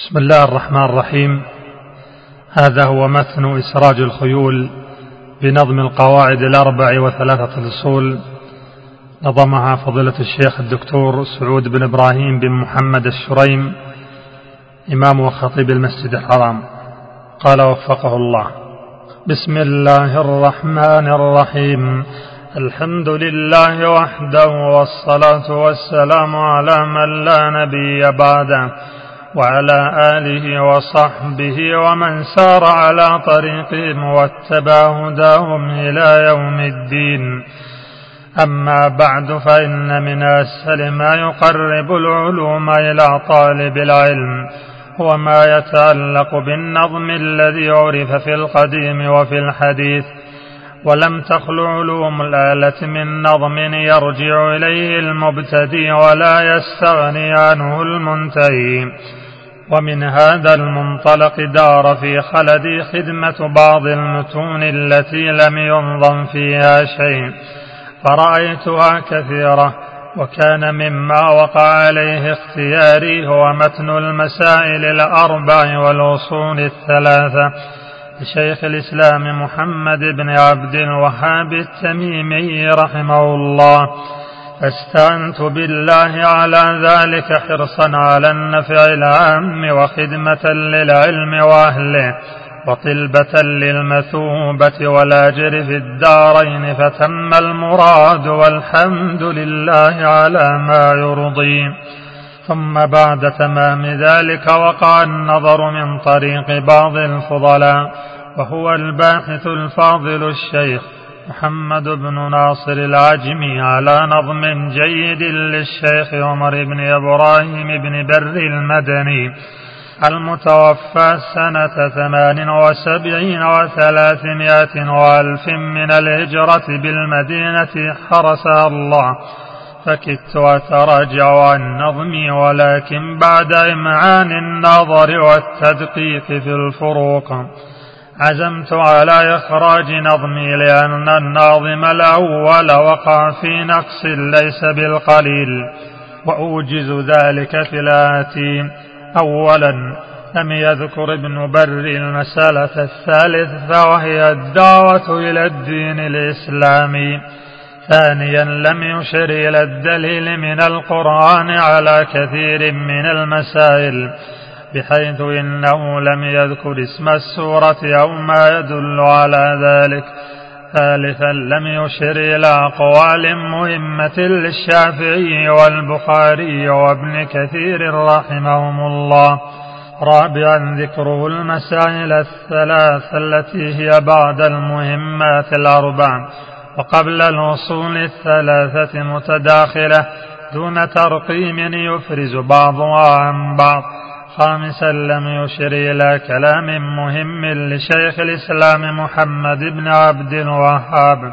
بسم الله الرحمن الرحيم. هذا هو متن إسراج الخيول بنظم القواعد الأربع وثلاثة الأصول. نظمها فضيلة الشيخ الدكتور سعود بن إبراهيم بن محمد الشريم إمام وخطيب المسجد الحرام. قال وفقه الله. بسم الله الرحمن الرحيم. الحمد لله وحده والصلاة والسلام على من لا نبي بعده. وعلى آله وصحبه ومن سار على طريقهم واتبع هداهم إلى يوم الدين. أما بعد فإن من أسهل ما يقرب العلوم إلى طالب العلم هو ما يتعلق بالنظم الذي عرف في القديم وفي الحديث. ولم تخل علوم الآلة من نظم يرجع إليه المبتدي ولا يستغني عنه المنتهي. ومن هذا المنطلق دار في خلدي خدمة بعض المتون التي لم ينظم فيها شيء. فرأيتها كثيرة وكان مما وقع عليه اختياري هو متن المسائل الأربع والأصول الثلاثة. لشيخ الإسلام محمد بن عبد الوهاب التميمي رحمه الله. فاستعنت بالله على ذلك حرصا على النفع العام وخدمة للعلم وأهله وطلبة للمثوبة والأجر في الدارين فتم المراد والحمد لله على ما يرضي. ثم بعد تمام ذلك وقع النظر من طريق بعض الفضلاء وهو الباحث الفاضل الشيخ محمد بن ناصر العجمي على نظم جيد للشيخ عمر بن إبراهيم بن بر المدني المتوفى سنة ثمان وسبعين وثلاثمائة وألف من الهجرة بالمدينة حرسها الله. فكدت أتراجع عن نظمي ولكن بعد إمعان النظر والتدقيق في الفروق. عزمت على إخراج نظمي لأن الناظم الأول وقع في نقص ليس بالقليل وأوجز ذلك في الآتي أولا لم يذكر ابن بر المسألة الثالثة وهي الدعوة إلى الدين الإسلامي. ثانيا لم يشر إلى الدليل من القرآن على كثير من المسائل بحيث إنه لم يذكر اسم السورة أو ما يدل على ذلك. ثالثا لم يشر إلى أقوال مهمة للشافعي والبخاري وابن كثير رحمهم الله. رابعا ذكره المسائل الثلاث التي هي بعد المهمات الأربع وقبل الوصول الثلاثة متداخلة دون ترقيم يفرز بعضها عن بعض. خامسا لم يشر إلى كلام مهم لشيخ الإسلام محمد بن عبد الوهاب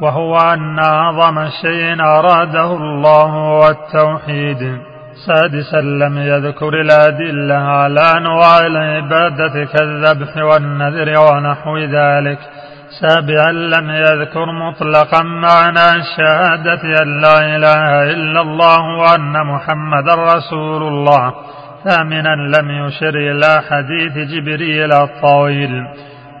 وهو أن أعظم شيء أراده الله هو التوحيد. سادسا لم يذكر الأدلة على أنواع العبادة كالذبح والنذر ونحو ذلك. سابعا لم يذكر مطلقا معنى الشهادة أن لا إله إلا الله وأن محمدا رسول الله. ثامنا لم يشر إلى حديث جبريل الطويل.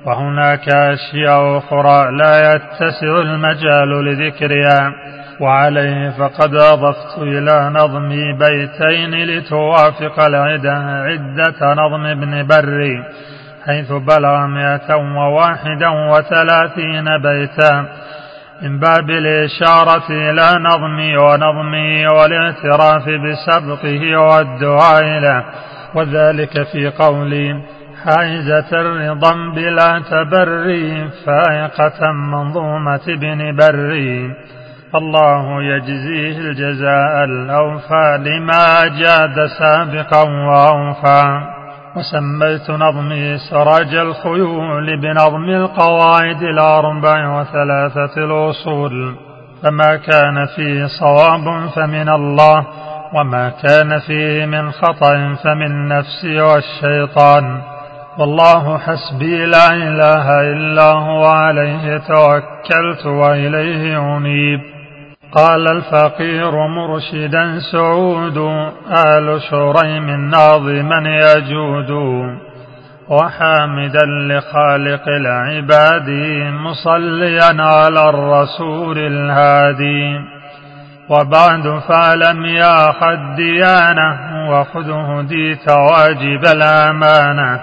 وهناك أشياء أخرى لا يتسع المجال لذكرها. وعليه فقد أضفت إلى نظمي بيتين لتوافق العدة عدة نظم ابن بري. حيث بلغ مئة وواحدا وثلاثين بيتا. من باب الإشارة إلى نظمي ونظمي والاعتراف بسبقه والدعاء له وذلك في قولي حائزة الرضا بلا تبري فائقة منظومة ابن بري الله يجزيه الجزاء الأوفى لما جاد سابقا وأوفى. وسميت نظمي سراج الخيول بنظم القواعد الأربع وثلاثة الأصول. فما كان فيه صواب فمن الله وما كان فيه من خطأ فمن نفسي والشيطان. والله حسبي لا إله إلا هو عليه توكلت وإليه أنيب. قال الفقير مرشدا سعود آل شريم ناظما يجود وحامدا لخالق العباد مصليا على الرسول الهادي وبعد فاعلم يا خد الديانة وخذ هديت واجب الأمانة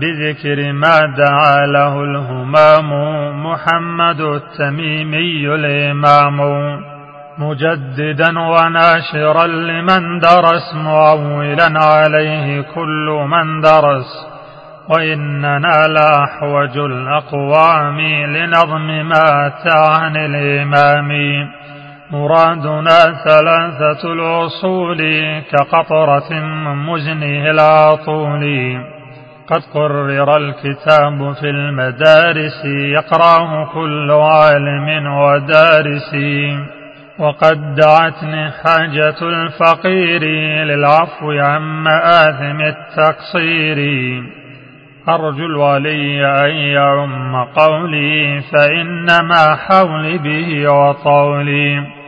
بذكر ما دعا له الهمام محمد التميمي الإمام مجددا وناشرا لمن درس معولا عليه كل من درس. وإننا لأحوج الأقوام لنظم ما أتى عن الإمام. مرادنا ثلاثة الأصول كقطرة من مزنه العطول. قد قرر الكتاب في المدارس يقرأه كل عالم ودارس. وقد دعتني حاجة الفقير للعفو عن مآثم التقصير. أرجو الولي أن يعم قولي فإنما حولي به وطولي.